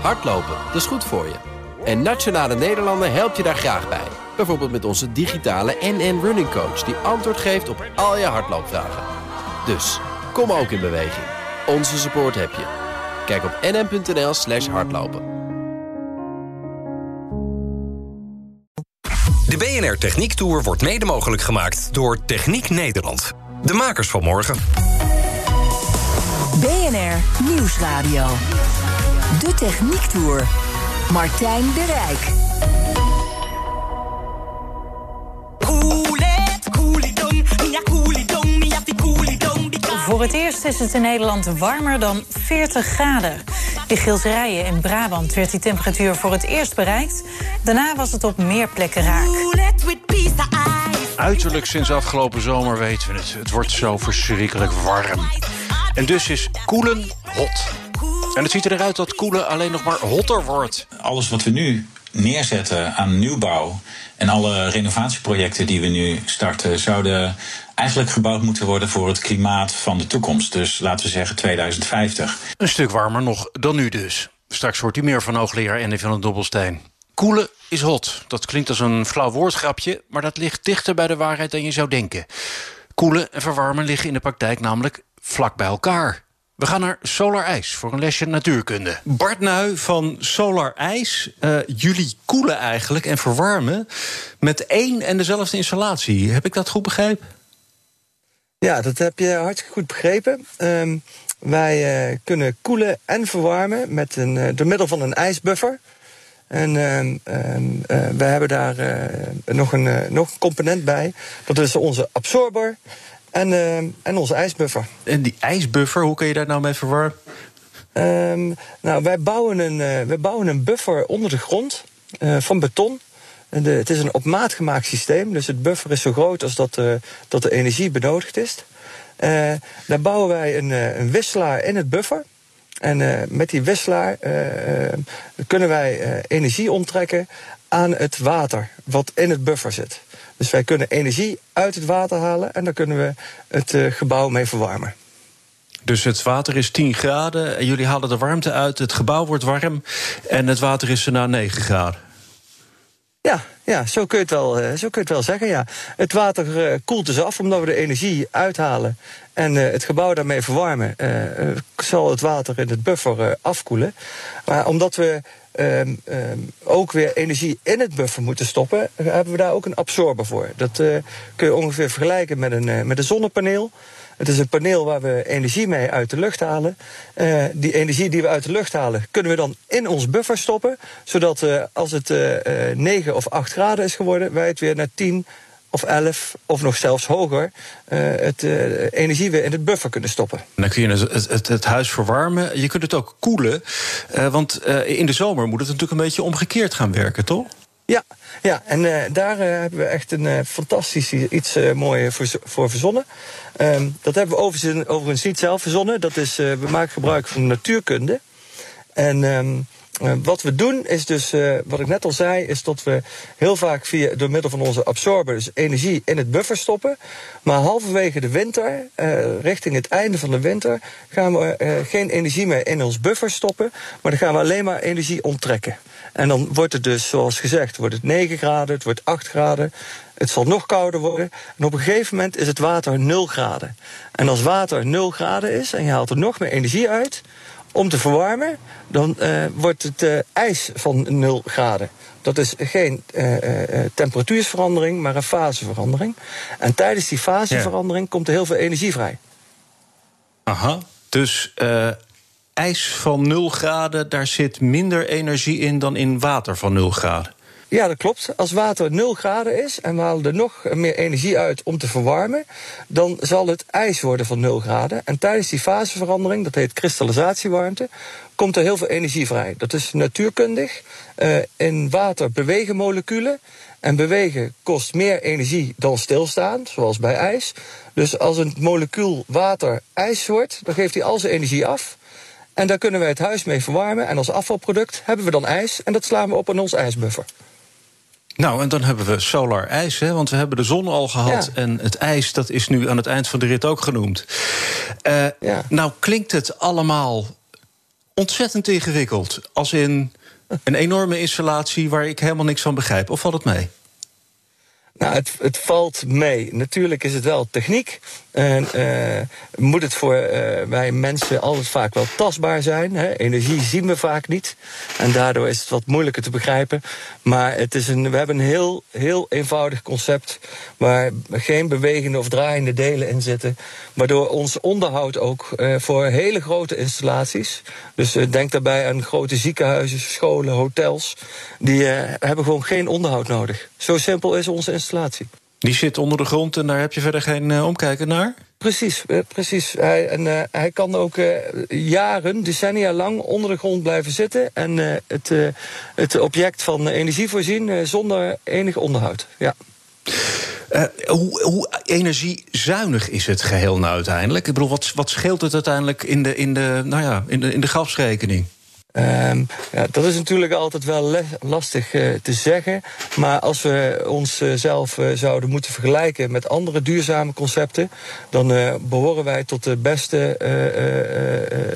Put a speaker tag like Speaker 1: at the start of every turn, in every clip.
Speaker 1: Hardlopen, dat is goed voor je. En Nationale Nederlanden helpt je daar graag bij. Bijvoorbeeld met onze digitale NN Running Coach... die antwoord geeft op al je hardloopvragen. Dus, kom ook in beweging. Onze support heb je. Kijk op nn.nl slash hardlopen.
Speaker 2: De BNR Techniek Tour wordt mede mogelijk gemaakt door Techniek Nederland. De makers van morgen.
Speaker 3: BNR Nieuwsradio. De Techniek Tour. Martijn de Rijk.
Speaker 4: Voor het eerst is het in Nederland warmer dan 40 graden. In Gilserijen in Brabant werd die temperatuur voor het eerst bereikt. Daarna was het op meer plekken raak.
Speaker 5: Uiterlijk sinds afgelopen zomer weten we het. Het wordt zo verschrikkelijk warm. En dus is koelen hot. En het ziet eruit dat koelen alleen nog maar hotter wordt.
Speaker 6: Alles wat we nu neerzetten aan nieuwbouw en alle renovatieprojecten die we nu starten, zouden eigenlijk gebouwd moeten worden voor het klimaat van de toekomst. Dus laten we zeggen 2050.
Speaker 5: Een stuk warmer nog dan nu dus. Straks hoort u meer van hoogleraar Andy van den Dobbelstein. Koelen is hot. Dat klinkt als een flauw woordgrapje, maar dat ligt dichter bij de waarheid dan je zou denken. Koelen en verwarmen liggen in de praktijk namelijk vlak bij elkaar. We gaan naar Solar IJs voor een lesje natuurkunde. Bart Nui van Solar IJs. Uh, jullie koelen eigenlijk en verwarmen met één en dezelfde installatie. Heb ik dat goed begrepen?
Speaker 7: Ja, dat heb je hartstikke goed begrepen. Um, wij uh, kunnen koelen en verwarmen met een, uh, door middel van een ijsbuffer. En uh, uh, we hebben daar nog, een, nog een component bij. Dat is onze absorber en, en onze ijsbuffer.
Speaker 5: En die ijsbuffer, hoe kun je daar nou mee verwarmen?
Speaker 7: Um, nou, wij bouwen, een, wij bouwen een buffer onder de grond van beton. De, het is een op maat gemaakt systeem, dus het buffer is zo groot als dat, uh, dat de energie benodigd is. Uh, daar bouwen wij een, uh, een wisselaar in het buffer. En met die wisselaar kunnen wij energie onttrekken aan het water wat in het buffer zit. Dus wij kunnen energie uit het water halen en daar kunnen we het gebouw mee verwarmen.
Speaker 5: Dus het water is 10 graden en jullie halen de warmte uit, het gebouw wordt warm en het water is na 9 graden.
Speaker 7: Ja, ja zo, kun je het wel, zo kun je het wel zeggen. Ja. Het water uh, koelt dus af omdat we de energie uithalen en uh, het gebouw daarmee verwarmen. Uh, zal het water in het buffer afkoelen. Maar omdat we um, um, ook weer energie in het buffer moeten stoppen, hebben we daar ook een absorber voor. Dat kun je ongeveer vergelijken met een, met een zonnepaneel. Het is een paneel waar we energie mee uit de lucht halen. Uh, die energie die we uit de lucht halen, kunnen we dan in ons buffer stoppen. Zodat als het uh, 9 of 8 graden is geworden, wij het weer naar 10 of 11 of nog zelfs hoger het energie weer in het buffer kunnen stoppen.
Speaker 5: Dan kun je het, het, het huis verwarmen. Je kunt het ook koelen. want in de zomer moet het natuurlijk een beetje omgekeerd gaan werken, toch?
Speaker 7: Ja, ja en uh, daar uh, hebben we echt een uh, fantastisch iets moois voor, voor verzonnen. Um, dat hebben we overigens, overigens niet zelf verzonnen. Dat is, we maken gebruik van natuurkunde. En um, uh, wat we doen is dus, uh, wat ik net al zei, is dat we heel vaak via, door middel van onze absorber dus energie in het buffer stoppen. Maar halverwege de winter, uh, richting het einde van de winter, gaan we geen energie meer in ons buffer stoppen. Maar dan gaan we alleen maar energie onttrekken. En dan wordt het dus, zoals gezegd, wordt het 9 graden, het wordt 8 graden. Het zal nog kouder worden. En op een gegeven moment is het water 0 graden. En als water 0 graden is en je haalt er nog meer energie uit om te verwarmen, dan uh, wordt het uh, ijs van 0 graden. Dat is geen uh, temperatuursverandering, maar een faseverandering. En tijdens die faseverandering ja. komt er heel veel energie vrij.
Speaker 5: Aha, dus ijs van 0 graden, daar zit minder energie in dan in water van 0 graden.
Speaker 7: Ja, dat klopt. Als water 0 graden is en we halen er nog meer energie uit om te verwarmen, dan zal het ijs worden van 0 graden. En tijdens die faseverandering, dat heet kristallisatiewarmte, komt er heel veel energie vrij. Dat is natuurkundig. Uh, in water bewegen moleculen. En bewegen kost meer energie dan stilstaan, zoals bij ijs. Dus als een molecuul water ijs wordt, dan geeft hij al zijn energie af. En daar kunnen wij het huis mee verwarmen. En als afvalproduct hebben we dan ijs. En dat slaan we op in ons ijsbuffer.
Speaker 5: Nou, en dan hebben we solar ijs, hè, want we hebben de zon al gehad. Ja. En het ijs, dat is nu aan het eind van de rit ook genoemd. Uh, ja. Nou klinkt het allemaal ontzettend ingewikkeld. Als in een enorme installatie waar ik helemaal niks van begrijp. Of valt het mee?
Speaker 7: Nou, het, het valt mee. Natuurlijk is het wel techniek. En uh, moet het voor uh, wij mensen altijd vaak wel tastbaar zijn. Hè? Energie zien we vaak niet. En daardoor is het wat moeilijker te begrijpen. Maar het is een, we hebben een heel, heel eenvoudig concept. Waar geen bewegende of draaiende delen in zitten. Waardoor ons onderhoud ook uh, voor hele grote installaties. Dus denk daarbij aan grote ziekenhuizen, scholen, hotels. Die hebben gewoon geen onderhoud nodig. Zo simpel is onze installatie.
Speaker 5: Die zit onder de grond en daar heb je verder geen uh, omkijken naar?
Speaker 7: Precies, uh, precies. Hij, en, uh, hij kan ook jaren, decennia lang onder de grond blijven zitten en het, het object van energie voorzien zonder enig onderhoud. Ja.
Speaker 5: hoe, hoe energiezuinig is het geheel nou uiteindelijk? Ik bedoel, wat, wat scheelt het uiteindelijk in de, in de, nou ja, in de, in de gasrekening?
Speaker 7: Um, ja, dat is natuurlijk altijd wel lastig uh, te zeggen. Maar als we onszelf uh, zouden moeten vergelijken met andere duurzame concepten, dan behoren wij tot de beste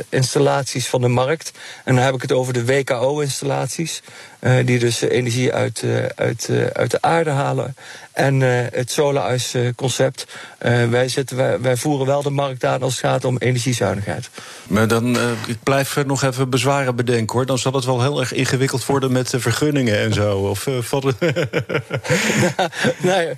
Speaker 7: installaties van de markt. En dan heb ik het over de WKO-installaties. die dus energie uit, uit, uit de aarde halen. En het solar ice concept. wij, wij, wij, voeren wel de markt aan als het gaat om energiezuinigheid.
Speaker 5: Maar dan, ik blijf nog even bezwaren bedenken Dan zal het wel heel erg ingewikkeld worden met de vergunningen en zo. Of, van...
Speaker 7: nou,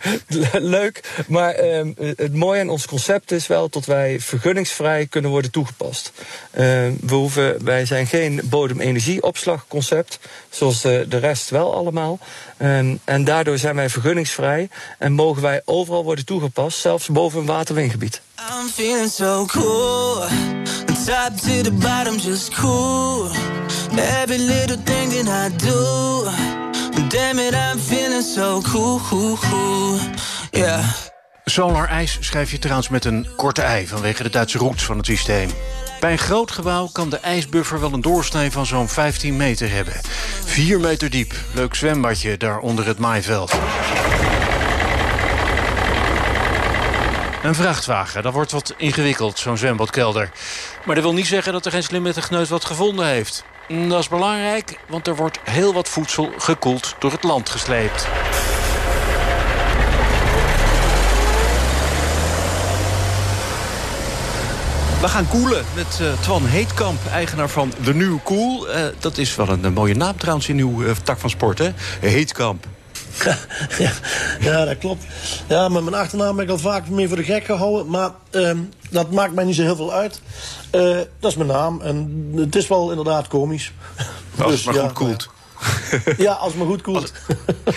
Speaker 7: leuk. Maar uh, het mooie aan ons concept is wel dat wij vergunningsvrij kunnen worden toegepast. Uh, we hoeven, wij zijn geen bodemenergieopslagconcept, zoals de, rest wel allemaal. Um, en daardoor zijn wij vergunningsvrij en mogen wij overal worden toegepast, zelfs boven een waterwingebied. I'm feeling so cool. Top to the bottom, just cool. Every little thing that I do. Damn it, I'm feeling so cool. Yeah.
Speaker 5: Solar ijs schrijf je trouwens met een korte ei vanwege de Duitse roots van het systeem. Bij een groot gebouw kan de ijsbuffer wel een doorsnee van zo'n 15 meter hebben. 4 meter diep, leuk zwembadje daar onder het maaiveld. Een vrachtwagen, dat wordt wat ingewikkeld, zo'n zwembadkelder. Maar dat wil niet zeggen dat er geen slimme techneut wat gevonden heeft. Dat is belangrijk, want er wordt heel wat voedsel gekoeld door het land gesleept. We gaan koelen met uh, Twan Heetkamp, eigenaar van The New Cool. Uh, dat is wel een, mooie naam trouwens in uw uh, tak van sport, hè? Heetkamp.
Speaker 8: Ja, dat klopt. Ja, met mijn achternaam ben ik al vaak meer voor de gek gehouden. Maar uh, dat maakt mij niet zo heel veel uit. Uh, dat is mijn naam. En het is wel inderdaad komisch.
Speaker 5: Als dus, het maar ja, goed koelt.
Speaker 8: Ja, als het maar goed koelt.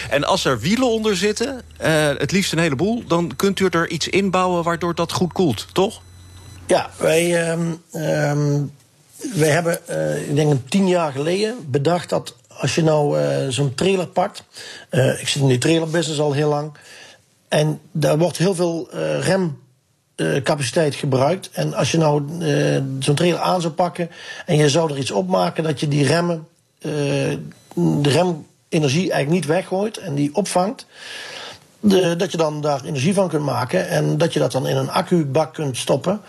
Speaker 5: En als er wielen onder zitten, uh, het liefst een heleboel... dan kunt u er iets inbouwen waardoor dat goed koelt, toch?
Speaker 8: Ja, wij, um, um, wij hebben, uh, ik denk tien jaar geleden, bedacht dat als je nou uh, zo'n trailer pakt. Uh, ik zit in die trailerbusiness al heel lang. En daar wordt heel veel uh, remcapaciteit gebruikt. En als je nou zo'n trailer aan zou pakken en je zou er iets op maken dat je die remmen, de remenergie eigenlijk niet weggooit en die opvangt. De, dat je dan daar energie van kunt maken en dat je dat dan in een accubak kunt stoppen.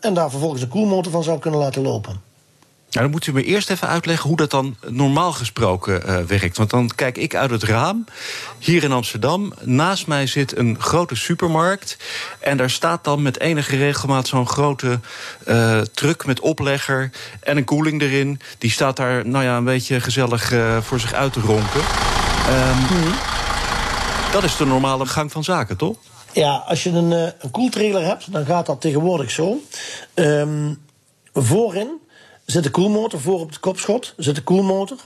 Speaker 8: en daar vervolgens een koelmotor van zou kunnen laten lopen.
Speaker 5: Nou, dan moet u me eerst even uitleggen hoe dat dan normaal gesproken uh, werkt. Want dan kijk ik uit het raam, hier in Amsterdam. Naast mij zit een grote supermarkt. En daar staat dan met enige regelmaat zo'n grote uh, truck met oplegger en een koeling erin. Die staat daar, nou ja, een beetje gezellig uh, voor zich uit te ronken. Um, mm. Dat is de normale gang van zaken, toch?
Speaker 8: Ja, als je een, een koeltrailer hebt, dan gaat dat tegenwoordig zo. Um, voorin zit een koelmotor voor op het kopschot. Zit een koelmotor.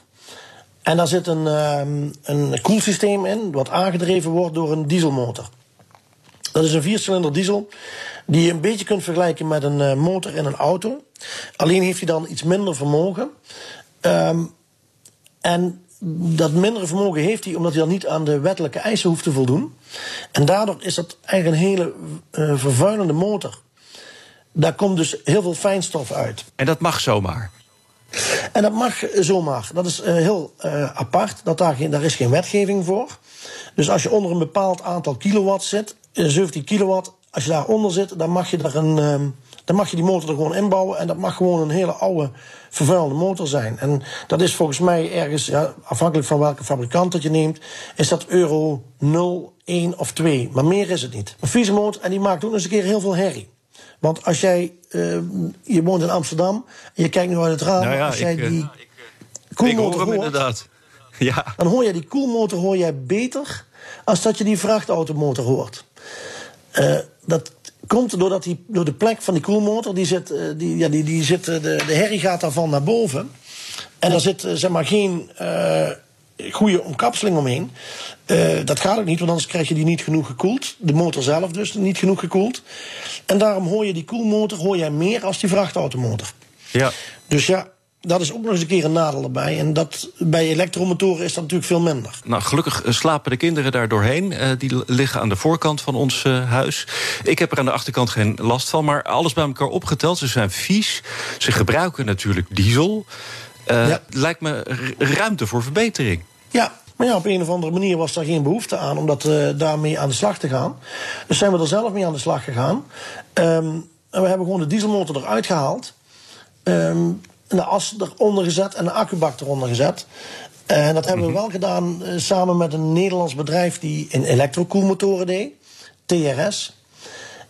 Speaker 8: En daar zit een, um, een koelsysteem in, wat aangedreven wordt door een dieselmotor. Dat is een viercilinder diesel, die je een beetje kunt vergelijken met een uh, motor in een auto. Alleen heeft hij dan iets minder vermogen. Um, en dat mindere vermogen heeft hij omdat hij dan niet aan de wettelijke eisen hoeft te voldoen. En daardoor is dat eigenlijk een hele uh, vervuilende motor daar komt dus heel veel fijnstof uit.
Speaker 5: En dat mag zomaar?
Speaker 8: En dat mag zomaar. Dat is uh, heel uh, apart. Dat daar, geen, daar is geen wetgeving voor. Dus als je onder een bepaald aantal kilowatt zit, 17 kilowatt, als je daaronder zit, dan mag je daar een, um, dan mag je die motor er gewoon inbouwen. En dat mag gewoon een hele oude, vervuilende motor zijn. En dat is volgens mij ergens, ja, afhankelijk van welke fabrikant dat je neemt, is dat euro 0, 1 of 2. Maar meer is het niet. Een vieze motor en die maakt ook nog eens een keer heel veel herrie. Want als jij, uh, je woont in Amsterdam en je kijkt nu uit het raam,
Speaker 5: Nou ja,
Speaker 8: als jij
Speaker 5: ik, eh,
Speaker 8: die
Speaker 5: ik hoor
Speaker 8: koelmotor hoort,
Speaker 5: inderdaad. Ja.
Speaker 8: dan hoor jij die koelmotor hoor jij beter als dat je die vrachtautomotor hoort. Eh, dat komt doordat die, door de plek van die koelmotor, die zit, eh, die, ja, die, die zit, eh, de, de herrie gaat daarvan naar boven. En daar zit eh, zeg maar geen eh, goede omkapseling omheen. Eh, dat gaat ook niet, want anders krijg je die niet genoeg gekoeld. De motor zelf dus niet genoeg gekoeld. En daarom hoor je die koelmotor hoor jij meer als die vrachtautomotor.
Speaker 5: ja.
Speaker 8: Dus ja, dat is ook nog eens een keer een nadeel erbij. En dat, bij elektromotoren is dat natuurlijk veel minder.
Speaker 5: Nou, gelukkig eh, slapen de kinderen daar doorheen. Eh, die liggen aan de voorkant van ons huis. Ik heb er aan de achterkant geen last van. Maar alles bij elkaar opgeteld, ze zijn vies. Ze gebruiken natuurlijk diesel.
Speaker 8: Ja.
Speaker 5: Lijkt me ruimte voor verbetering.
Speaker 8: Ja, maar ja, op een of andere manier was daar geen behoefte aan om dat, eh, daarmee aan de slag te gaan. Dus zijn we er zelf mee aan de slag gegaan. Ehm, en we hebben gewoon de dieselmotor eruit gehaald. Ehm, en de as eronder gezet en de accubak eronder gezet. En dat hebben we wel gedaan eh, samen met een Nederlands bedrijf die in elektrokoelmotoren deed. TRS.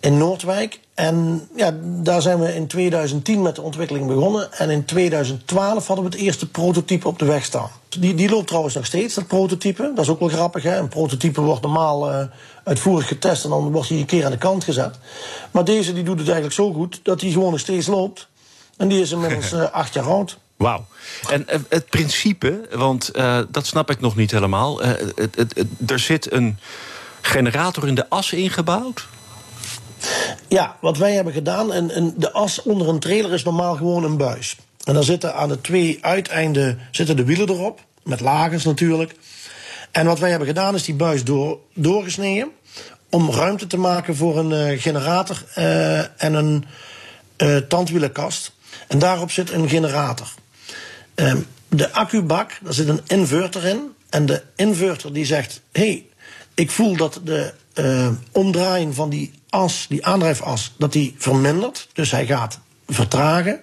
Speaker 8: In Noordwijk. En ja, daar zijn we in 2010 met de ontwikkeling begonnen. En in 2012 hadden we het eerste prototype op de weg staan. Die, die loopt trouwens nog steeds, dat prototype. Dat is ook wel grappig. Hè? Een prototype wordt normaal eh, uitvoerig getest en dan wordt hij een keer aan de kant gezet. Maar deze die doet het eigenlijk zo goed dat hij gewoon nog steeds loopt. En die is inmiddels eh, acht jaar oud.
Speaker 5: Wauw. En eh, het principe, want dat snap ik nog niet helemaal. Het, het, het- er zit een generator in de as ingebouwd.
Speaker 8: Ja, wat wij hebben gedaan, en, en de as onder een trailer is normaal gewoon een buis. En dan zitten aan de twee uiteinden zitten de wielen erop, met lagers natuurlijk. En wat wij hebben gedaan is die buis door, doorgesneden om ruimte te maken voor een eh, generator eh, en een eh tandwielenkast. En daarop zit een generator. Ehm, de accubak, daar zit een inverter in. En de inverter die zegt: hey, ik voel dat de omdraaiing van die as, die aandrijfas, dat die vermindert. Dus hij gaat vertragen.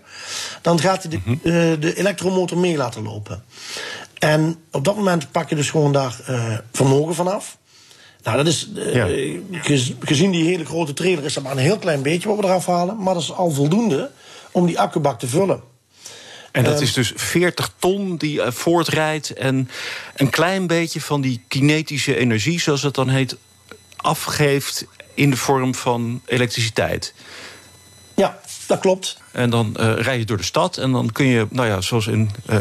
Speaker 8: Dan gaat hij de, eh, de elektromotor mee laten lopen. En op dat moment pak je dus gewoon daar eh, vermogen vanaf. Nou, dat is, eh,
Speaker 5: Ja.
Speaker 8: gezien die hele grote trailer is dat maar een heel klein beetje wat we eraf halen. Maar dat is al voldoende om die accubak te vullen.
Speaker 5: En dat
Speaker 8: Ehm.
Speaker 5: is dus 40 ton die voortrijdt en een klein beetje van die kinetische energie, zoals het dan heet, afgeeft in de vorm van elektriciteit.
Speaker 8: Ja, dat klopt.
Speaker 5: En dan eh rij je door de stad en dan kun je, nou ja, zoals in eh,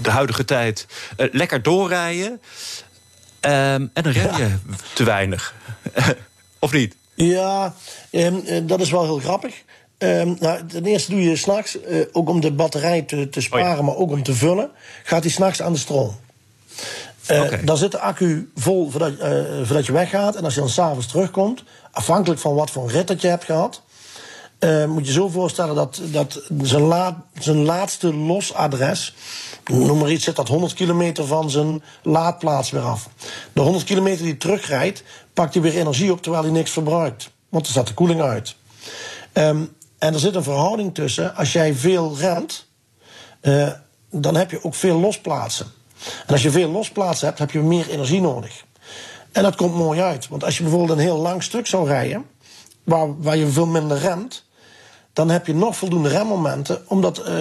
Speaker 5: de huidige tijd, eh, lekker doorrijden. Ehm, en dan ren je te weinig. of niet?
Speaker 8: Ja, ehm, eh, dat is wel heel grappig. Ehm, nou, ten eerste doe je s'nachts, ook om de batterij te, te sparen, maar ook om te vullen, gaat hij s'nachts aan de stroom.
Speaker 5: Oké.
Speaker 8: Dan zit de accu vol voordat, voordat je weggaat. En als je dan s'avonds terugkomt, afhankelijk van wat voor rit dat je hebt gehad, eh, moet je zo voorstellen dat, dat zijn, la- zijn laatste losadres, noem maar iets, zit dat 100 kilometer van zijn laadplaats weer af. De 100 kilometer die terugrijdt, pakt hij weer energie op terwijl hij niks verbruikt. Want er staat de koeling uit. Ehm, en er zit een verhouding tussen. Als jij veel rent, eh, dan heb je ook veel losplaatsen. En als je veel losplaatsen hebt, heb je meer energie nodig. En dat komt mooi uit. Want als je bijvoorbeeld een heel lang stuk zou rijden, waar, waar je veel minder remt, dan heb je nog voldoende remmomenten, omdat eh,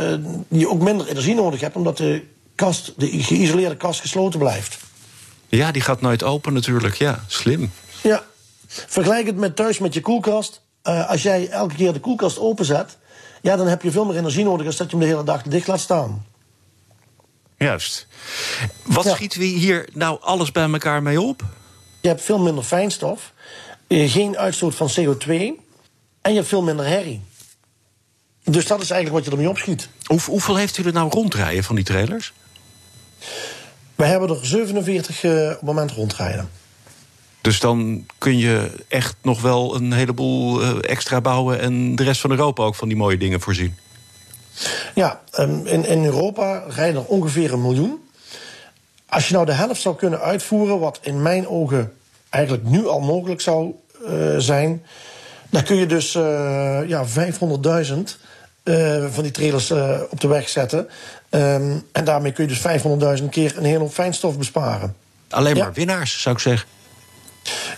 Speaker 8: je ook minder energie nodig hebt, omdat de, kast, de geïsoleerde kast gesloten blijft.
Speaker 5: Ja, die gaat nooit open natuurlijk. Ja, slim.
Speaker 8: Ja, vergelijk het met thuis met je koelkast. Eh, als jij elke keer de koelkast openzet, ja, dan heb je veel meer energie nodig als dat je hem de hele dag dicht laat staan.
Speaker 5: Juist. Wat
Speaker 8: Ja.
Speaker 5: schieten we hier nou alles bij elkaar mee op?
Speaker 8: Je hebt veel minder fijnstof, eh, geen uitstoot van CO2 en je hebt veel minder herrie. Dus dat is eigenlijk wat je ermee opschiet.
Speaker 5: Hoe, hoeveel heeft u er nou rondrijden van die trailers?
Speaker 8: We hebben er 47 eh, op het moment rondrijden.
Speaker 5: Dus dan kun je echt nog wel een heleboel eh, extra bouwen... en de rest van Europa ook van die mooie dingen voorzien.
Speaker 8: Ja, ehm, in, in Europa rijden er ongeveer een miljoen. Als je nou de helft zou kunnen uitvoeren, wat in mijn ogen eigenlijk nu al mogelijk zou eh, zijn, Dan kun je dus uh, ja, 500.000 uh, van die trailers op de weg zetten. Um, en daarmee kun je dus 500.000 keer een hele hoop fijnstof besparen.
Speaker 5: Alleen maar winnaars, zou ik zeggen.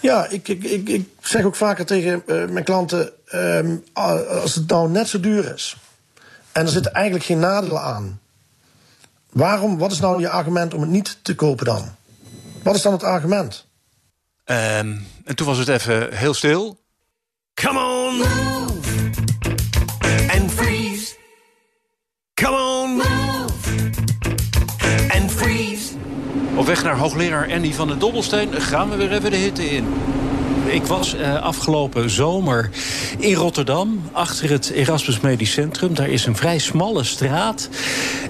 Speaker 8: Ja, ik, ik, ik, ik zeg ook vaker tegen mijn klanten: um, als het nou net zo duur is en er zitten eigenlijk geen nadelen aan, waarom, wat is nou je argument om het niet te kopen dan? Wat is dan het argument?
Speaker 5: Um, en toen was het even heel stil.
Speaker 9: Come on, move and freeze. Come on, move and freeze.
Speaker 5: Op weg naar hoogleraar Andy van den Dobbelsteen gaan we weer even de hitte in. Ik was uh, afgelopen zomer in Rotterdam, achter het Erasmus Medisch Centrum. Daar is een vrij smalle straat.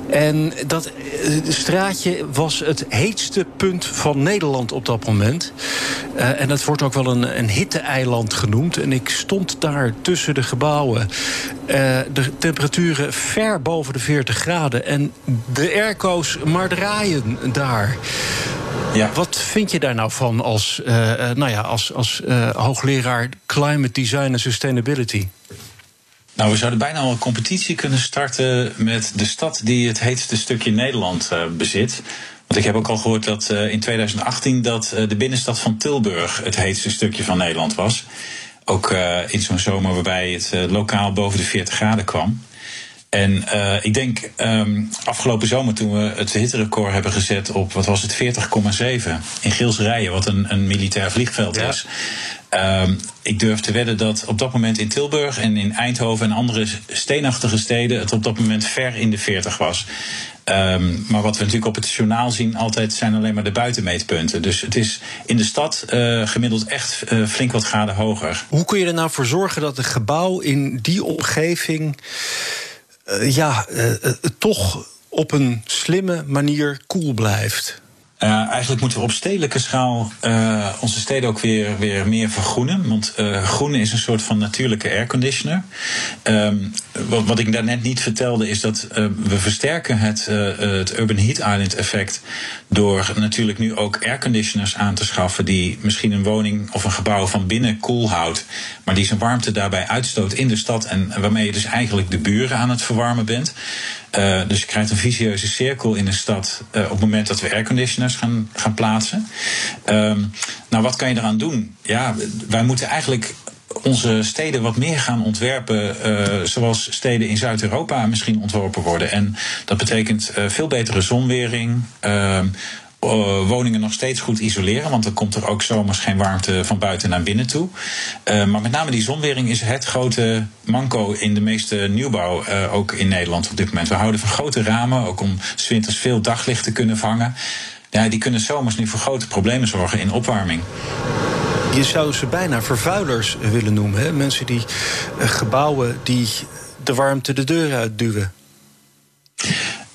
Speaker 5: En dat uh, straatje was het heetste punt van Nederland op dat moment. Uh, en dat wordt ook wel een, een hitte-eiland genoemd. En ik stond daar tussen de gebouwen. de temperaturen ver boven de 40 graden. En de airco's maar draaien daar.
Speaker 6: Ja.
Speaker 5: Wat vind je daar nou van als, uh, nou ja, als, als uh, hoogleraar Climate Design en Sustainability?
Speaker 6: Nou, we zouden bijna al een competitie kunnen starten met de stad die het heetste stukje Nederland uh, bezit. Want ik heb ook al gehoord dat in 2018 dat de binnenstad van Tilburg het heetste stukje van Nederland was. Ook in zo'n zomer waarbij het lokaal boven de 40 graden kwam. En uh, ik denk um, afgelopen zomer toen we het hitterecord hebben gezet op, wat was het, 40,7 in Geelsrijen, wat een, een militair vliegveld ja. is. Um, ik durf te wedden dat op dat moment in Tilburg en in Eindhoven en andere steenachtige steden het op dat moment ver in de 40 was. Um, maar wat we natuurlijk op het journaal zien, altijd zijn alleen maar de buitenmeetpunten. Dus het is in de stad uh, gemiddeld echt uh, flink wat graden hoger.
Speaker 5: Hoe kun je er nou voor zorgen dat een gebouw in die omgeving ja, uh, uh, toch op een slimme manier koel blijft?
Speaker 6: Uh, eigenlijk moeten we op stedelijke schaal uh, onze steden ook weer, weer meer vergroenen. Want uh, groen is een soort van natuurlijke airconditioner. Um, wat, wat ik daarnet niet vertelde is dat we versterken het, het Urban Heat Island effect. Door natuurlijk nu ook airconditioners aan te schaffen die misschien een woning of een gebouw van binnen koel houdt. Maar die zijn warmte daarbij uitstoot in de stad. En waarmee je dus eigenlijk de buren aan het verwarmen bent. Uh, dus je krijgt een vicieuze cirkel in de stad uh, op het moment dat we airconditioners gaan, gaan plaatsen. Um, nou, wat kan je eraan doen? Ja, wij moeten eigenlijk onze steden wat meer gaan ontwerpen uh, zoals steden in Zuid-Europa misschien ontworpen worden. En dat betekent veel betere zonwering. Uh, uh, woningen nog steeds goed isoleren. Want dan komt er ook zomers geen warmte van buiten naar binnen toe. Uh, maar met name die zonwering is het grote manco in de meeste nieuwbouw. Uh, ook in Nederland op dit moment. We houden van grote ramen. Ook om zwinters veel daglicht te kunnen vangen. Ja, die kunnen zomers nu voor grote problemen zorgen in opwarming.
Speaker 5: Je zou ze bijna vervuilers willen noemen. Hè? Mensen die gebouwen die de warmte de deur uitduwen.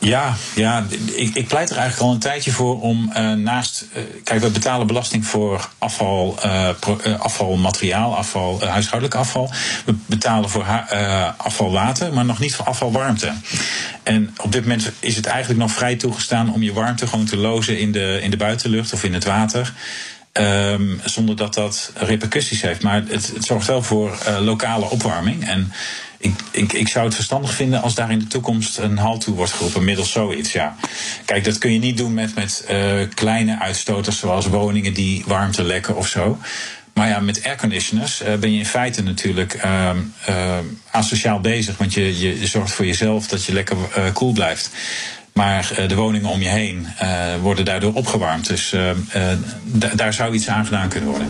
Speaker 6: Ja, ja ik, ik, pleit er eigenlijk al een tijdje voor om uh, naast. Uh, kijk, we betalen belasting voor afval, pro, afvalmateriaal, afval, huishoudelijk afval. We betalen voor afvalwater, maar nog niet voor afvalwarmte. En op dit moment is het eigenlijk nog vrij toegestaan om je warmte gewoon te lozen in de, in de buitenlucht of in het water. Um, zonder dat dat repercussies heeft. Maar het, het zorgt wel voor lokale opwarming. En ik, ik, ik zou het verstandig vinden als daar in de toekomst een halt toe wordt geroepen middels zoiets. Ja. Kijk, dat kun je niet doen met, met uh, kleine uitstoters zoals woningen die warmte lekken of zo. Maar ja, met airconditioners uh, ben je in feite natuurlijk uh, uh, asociaal bezig. Want je, je zorgt voor jezelf dat je lekker koel blijft. Maar de woningen om je heen worden daardoor opgewarmd. Dus uh, daar zou iets aan gedaan kunnen worden.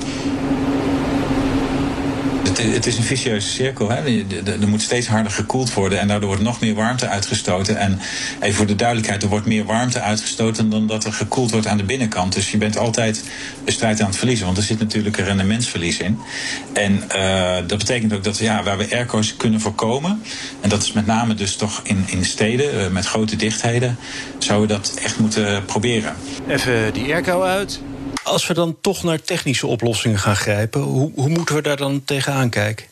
Speaker 6: Het, is een vicieuze cirkel. Hè? Er moet steeds harder gekoeld worden en daardoor wordt nog meer warmte uitgestoten. En even voor de duidelijkheid, er wordt meer warmte uitgestoten dan dat er gekoeld wordt aan de binnenkant. Dus je bent altijd de strijd aan het verliezen, want er zit natuurlijk een rendementsverlies in. En uh, dat betekent ook dat ja, waar we airco's kunnen voorkomen, en dat is met name dus toch in, in steden uh, met grote dichtheden, zouden we dat echt moeten proberen.
Speaker 5: Even die airco uit. Als we dan toch naar technische oplossingen gaan grijpen, hoe, hoe moeten we daar dan tegenaan kijken?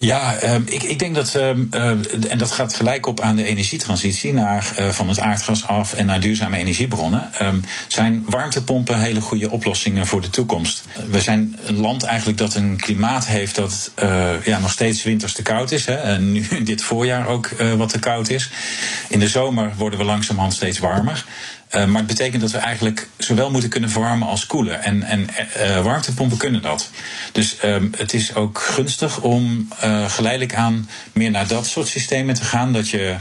Speaker 6: Ja, ehm, ik, ik denk dat, ehm, eh, en dat gaat gelijk op aan de energietransitie naar, eh, van het aardgas af en naar duurzame energiebronnen. Ehm, zijn warmtepompen hele goede oplossingen voor de toekomst? We zijn een land eigenlijk dat een klimaat heeft dat eh, ja, nog steeds winters te koud is. Hè, en nu dit voorjaar ook eh, wat te koud is. In de zomer worden we langzamerhand steeds warmer. Uh, maar het betekent dat we eigenlijk zowel moeten kunnen verwarmen als koelen. En, en uh, warmtepompen kunnen dat. Dus um, het is ook gunstig om geleidelijk aan meer naar dat soort systemen te gaan. Dat je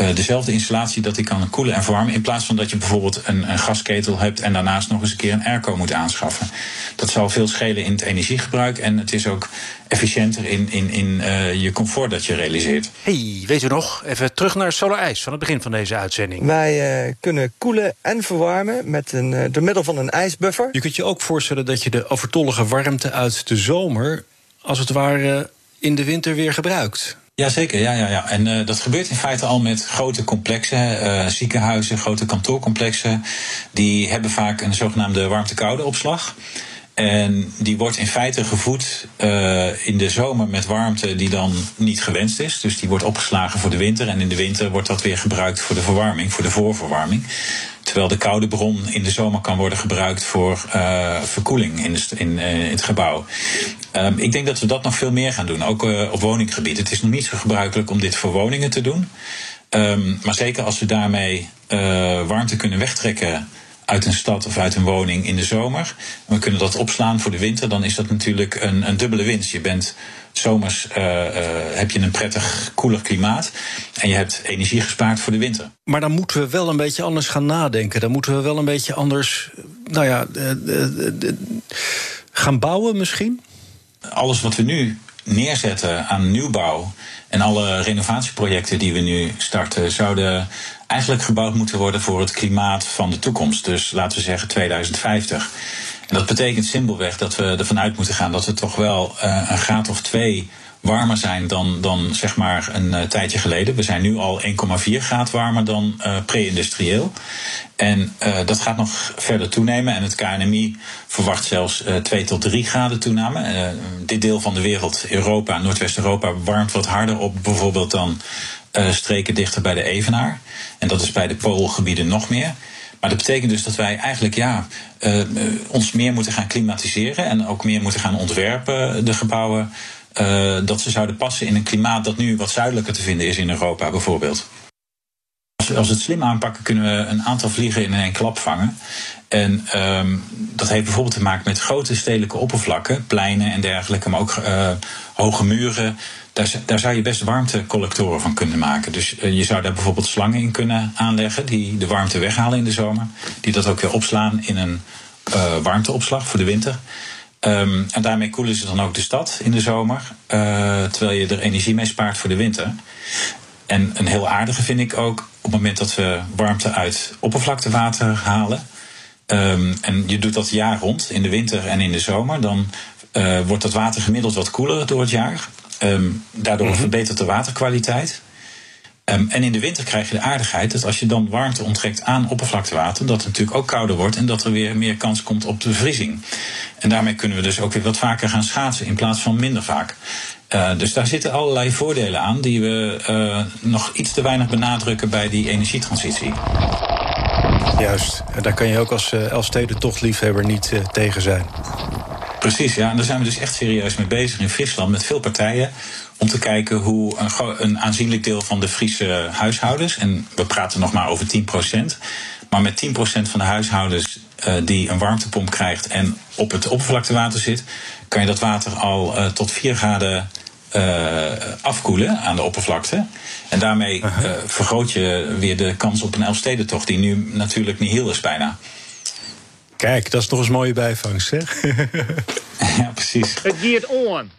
Speaker 6: uh, dezelfde installatie dat die kan koelen en verwarmen. In plaats van dat je bijvoorbeeld een, een gasketel hebt en daarnaast nog eens een keer een airco moet aanschaffen. Dat zal veel schelen in het energiegebruik en het is ook efficiënter in, in, in uh, je comfort dat je realiseert.
Speaker 5: Hey, weet u nog? Even terug naar Solar IJs van het begin van deze uitzending.
Speaker 7: Wij uh, kunnen koelen en verwarmen met een, uh, door middel van een ijsbuffer.
Speaker 10: Je kunt je ook voorstellen dat je de overtollige warmte uit de zomer, als het ware, in de winter weer gebruikt.
Speaker 6: Jazeker, ja, ja, ja. En uh, dat gebeurt in feite al met grote complexen, uh, ziekenhuizen, grote kantoorcomplexen. Die hebben vaak een zogenaamde warmte-koude opslag. En die wordt in feite gevoed uh, in de zomer met warmte die dan niet gewenst is. Dus die wordt opgeslagen voor de winter. En in de winter wordt dat weer gebruikt voor de verwarming, voor de voorverwarming. Terwijl de koude bron in de zomer kan worden gebruikt voor uh, verkoeling in, de, in, het gebouw. Um, ik denk dat we dat nog veel meer gaan doen, ook uh, op woninggebied. Het is nog niet zo gebruikelijk om dit voor woningen te doen. Um, maar zeker als we daarmee warmte kunnen wegtrekken uit een stad of uit een woning in de zomer. En we kunnen dat opslaan voor de winter. Dan is dat natuurlijk een, een dubbele winst. Je bent zomers uh, uh, heb je een prettig koeler klimaat. En je hebt energie gespaard voor de winter.
Speaker 10: Maar dan moeten we wel een beetje anders gaan nadenken. Dan moeten we wel een beetje anders. Nou ja, uh, gaan bouwen misschien?
Speaker 6: Alles wat we nu neerzetten aan nieuwbouw. En alle renovatieprojecten die we nu starten, zouden eigenlijk gebouwd moeten worden voor het klimaat van de toekomst. Dus laten we zeggen 2050. En dat betekent simpelweg dat we ervan uit moeten gaan dat we toch wel uh, een graad of twee warmer zijn dan, dan zeg maar een uh, tijdje geleden. We zijn nu al 1,4 graad warmer dan uh, pre-industrieel. En uh, dat gaat nog verder toenemen. En het KNMI verwacht zelfs 2 tot 3 graden toename. dit deel van de wereld, Europa, Noordwest-Europa, warmt wat harder op bijvoorbeeld dan streken dichter bij de Evenaar. En dat is bij de poolgebieden nog meer. Maar dat betekent dus dat wij eigenlijk ja, ons meer moeten gaan klimatiseren en ook meer moeten gaan ontwerpen, de gebouwen, uh, dat ze zouden passen in een klimaat dat nu wat zuidelijker te vinden is in Europa bijvoorbeeld. Als als we het slim aanpakken, kunnen we een aantal vliegen in één klap vangen. En um, dat heeft bijvoorbeeld te maken met grote stedelijke oppervlakken, pleinen en dergelijke, maar ook uh, hoge muren. Daar, zou je best warmtecollectoren van kunnen maken. Dus uh, je zou daar bijvoorbeeld slangen in kunnen aanleggen die de warmte weghalen in de zomer. Die dat ook weer opslaan in een warmteopslag voor de winter. Um, en daarmee koelen ze dan ook de stad in de zomer. Uh, terwijl je er energie mee spaart voor de winter. En een heel aardige vind ik ook op het moment dat we warmte uit oppervlaktewater halen. Um, en je doet dat jaar rond, in de winter en in de zomer. Dan uh, wordt dat water gemiddeld wat koeler door het jaar. Um, daardoor mm -hmm. verbetert de waterkwaliteit. Um, en in de winter krijg je de aardigheid dat als je dan warmte onttrekt aan oppervlaktewater, dat het natuurlijk ook kouder wordt en dat er weer meer kans komt op bevriezing. En daarmee kunnen we dus ook weer wat vaker gaan schaatsen in plaats van minder vaak. Uh, dus daar zitten allerlei voordelen aan die we uh, nog iets te weinig benadrukken bij die energietransitie.
Speaker 10: Juist, daar kan je ook als uh, Elfstedentochtliefhebber niet uh, tegen zijn.
Speaker 6: Precies, ja. En daar zijn we dus echt serieus mee bezig in Friesland met veel partijen. Om te kijken hoe een, een aanzienlijk deel van de Friese huishoudens, en we praten nog maar over 10%, maar met 10% van de huishoudens uh, die een warmtepomp krijgt en op het oppervlaktewater zit, kan je dat water al uh, tot 4 graden uh, afkoelen aan de oppervlakte. En daarmee uh, vergroot je weer de kans op een Elfstedentocht, die nu natuurlijk niet heel is bijna.
Speaker 10: Kijk, dat is nog eens mooie bijvangst, zeg.
Speaker 6: ja, precies.
Speaker 9: Het geert on.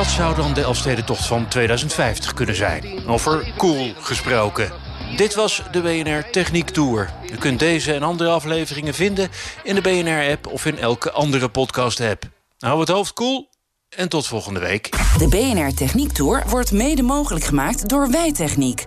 Speaker 5: Dat zou dan de Elfstedentocht van 2050 kunnen zijn. Over cool gesproken. Dit was de BNR Techniek Tour. U kunt deze en andere afleveringen vinden in de BNR-app of in elke andere podcast-app. Hou het hoofd koel en tot volgende week.
Speaker 3: De BNR Techniek Tour wordt mede mogelijk gemaakt door Wijtechniek.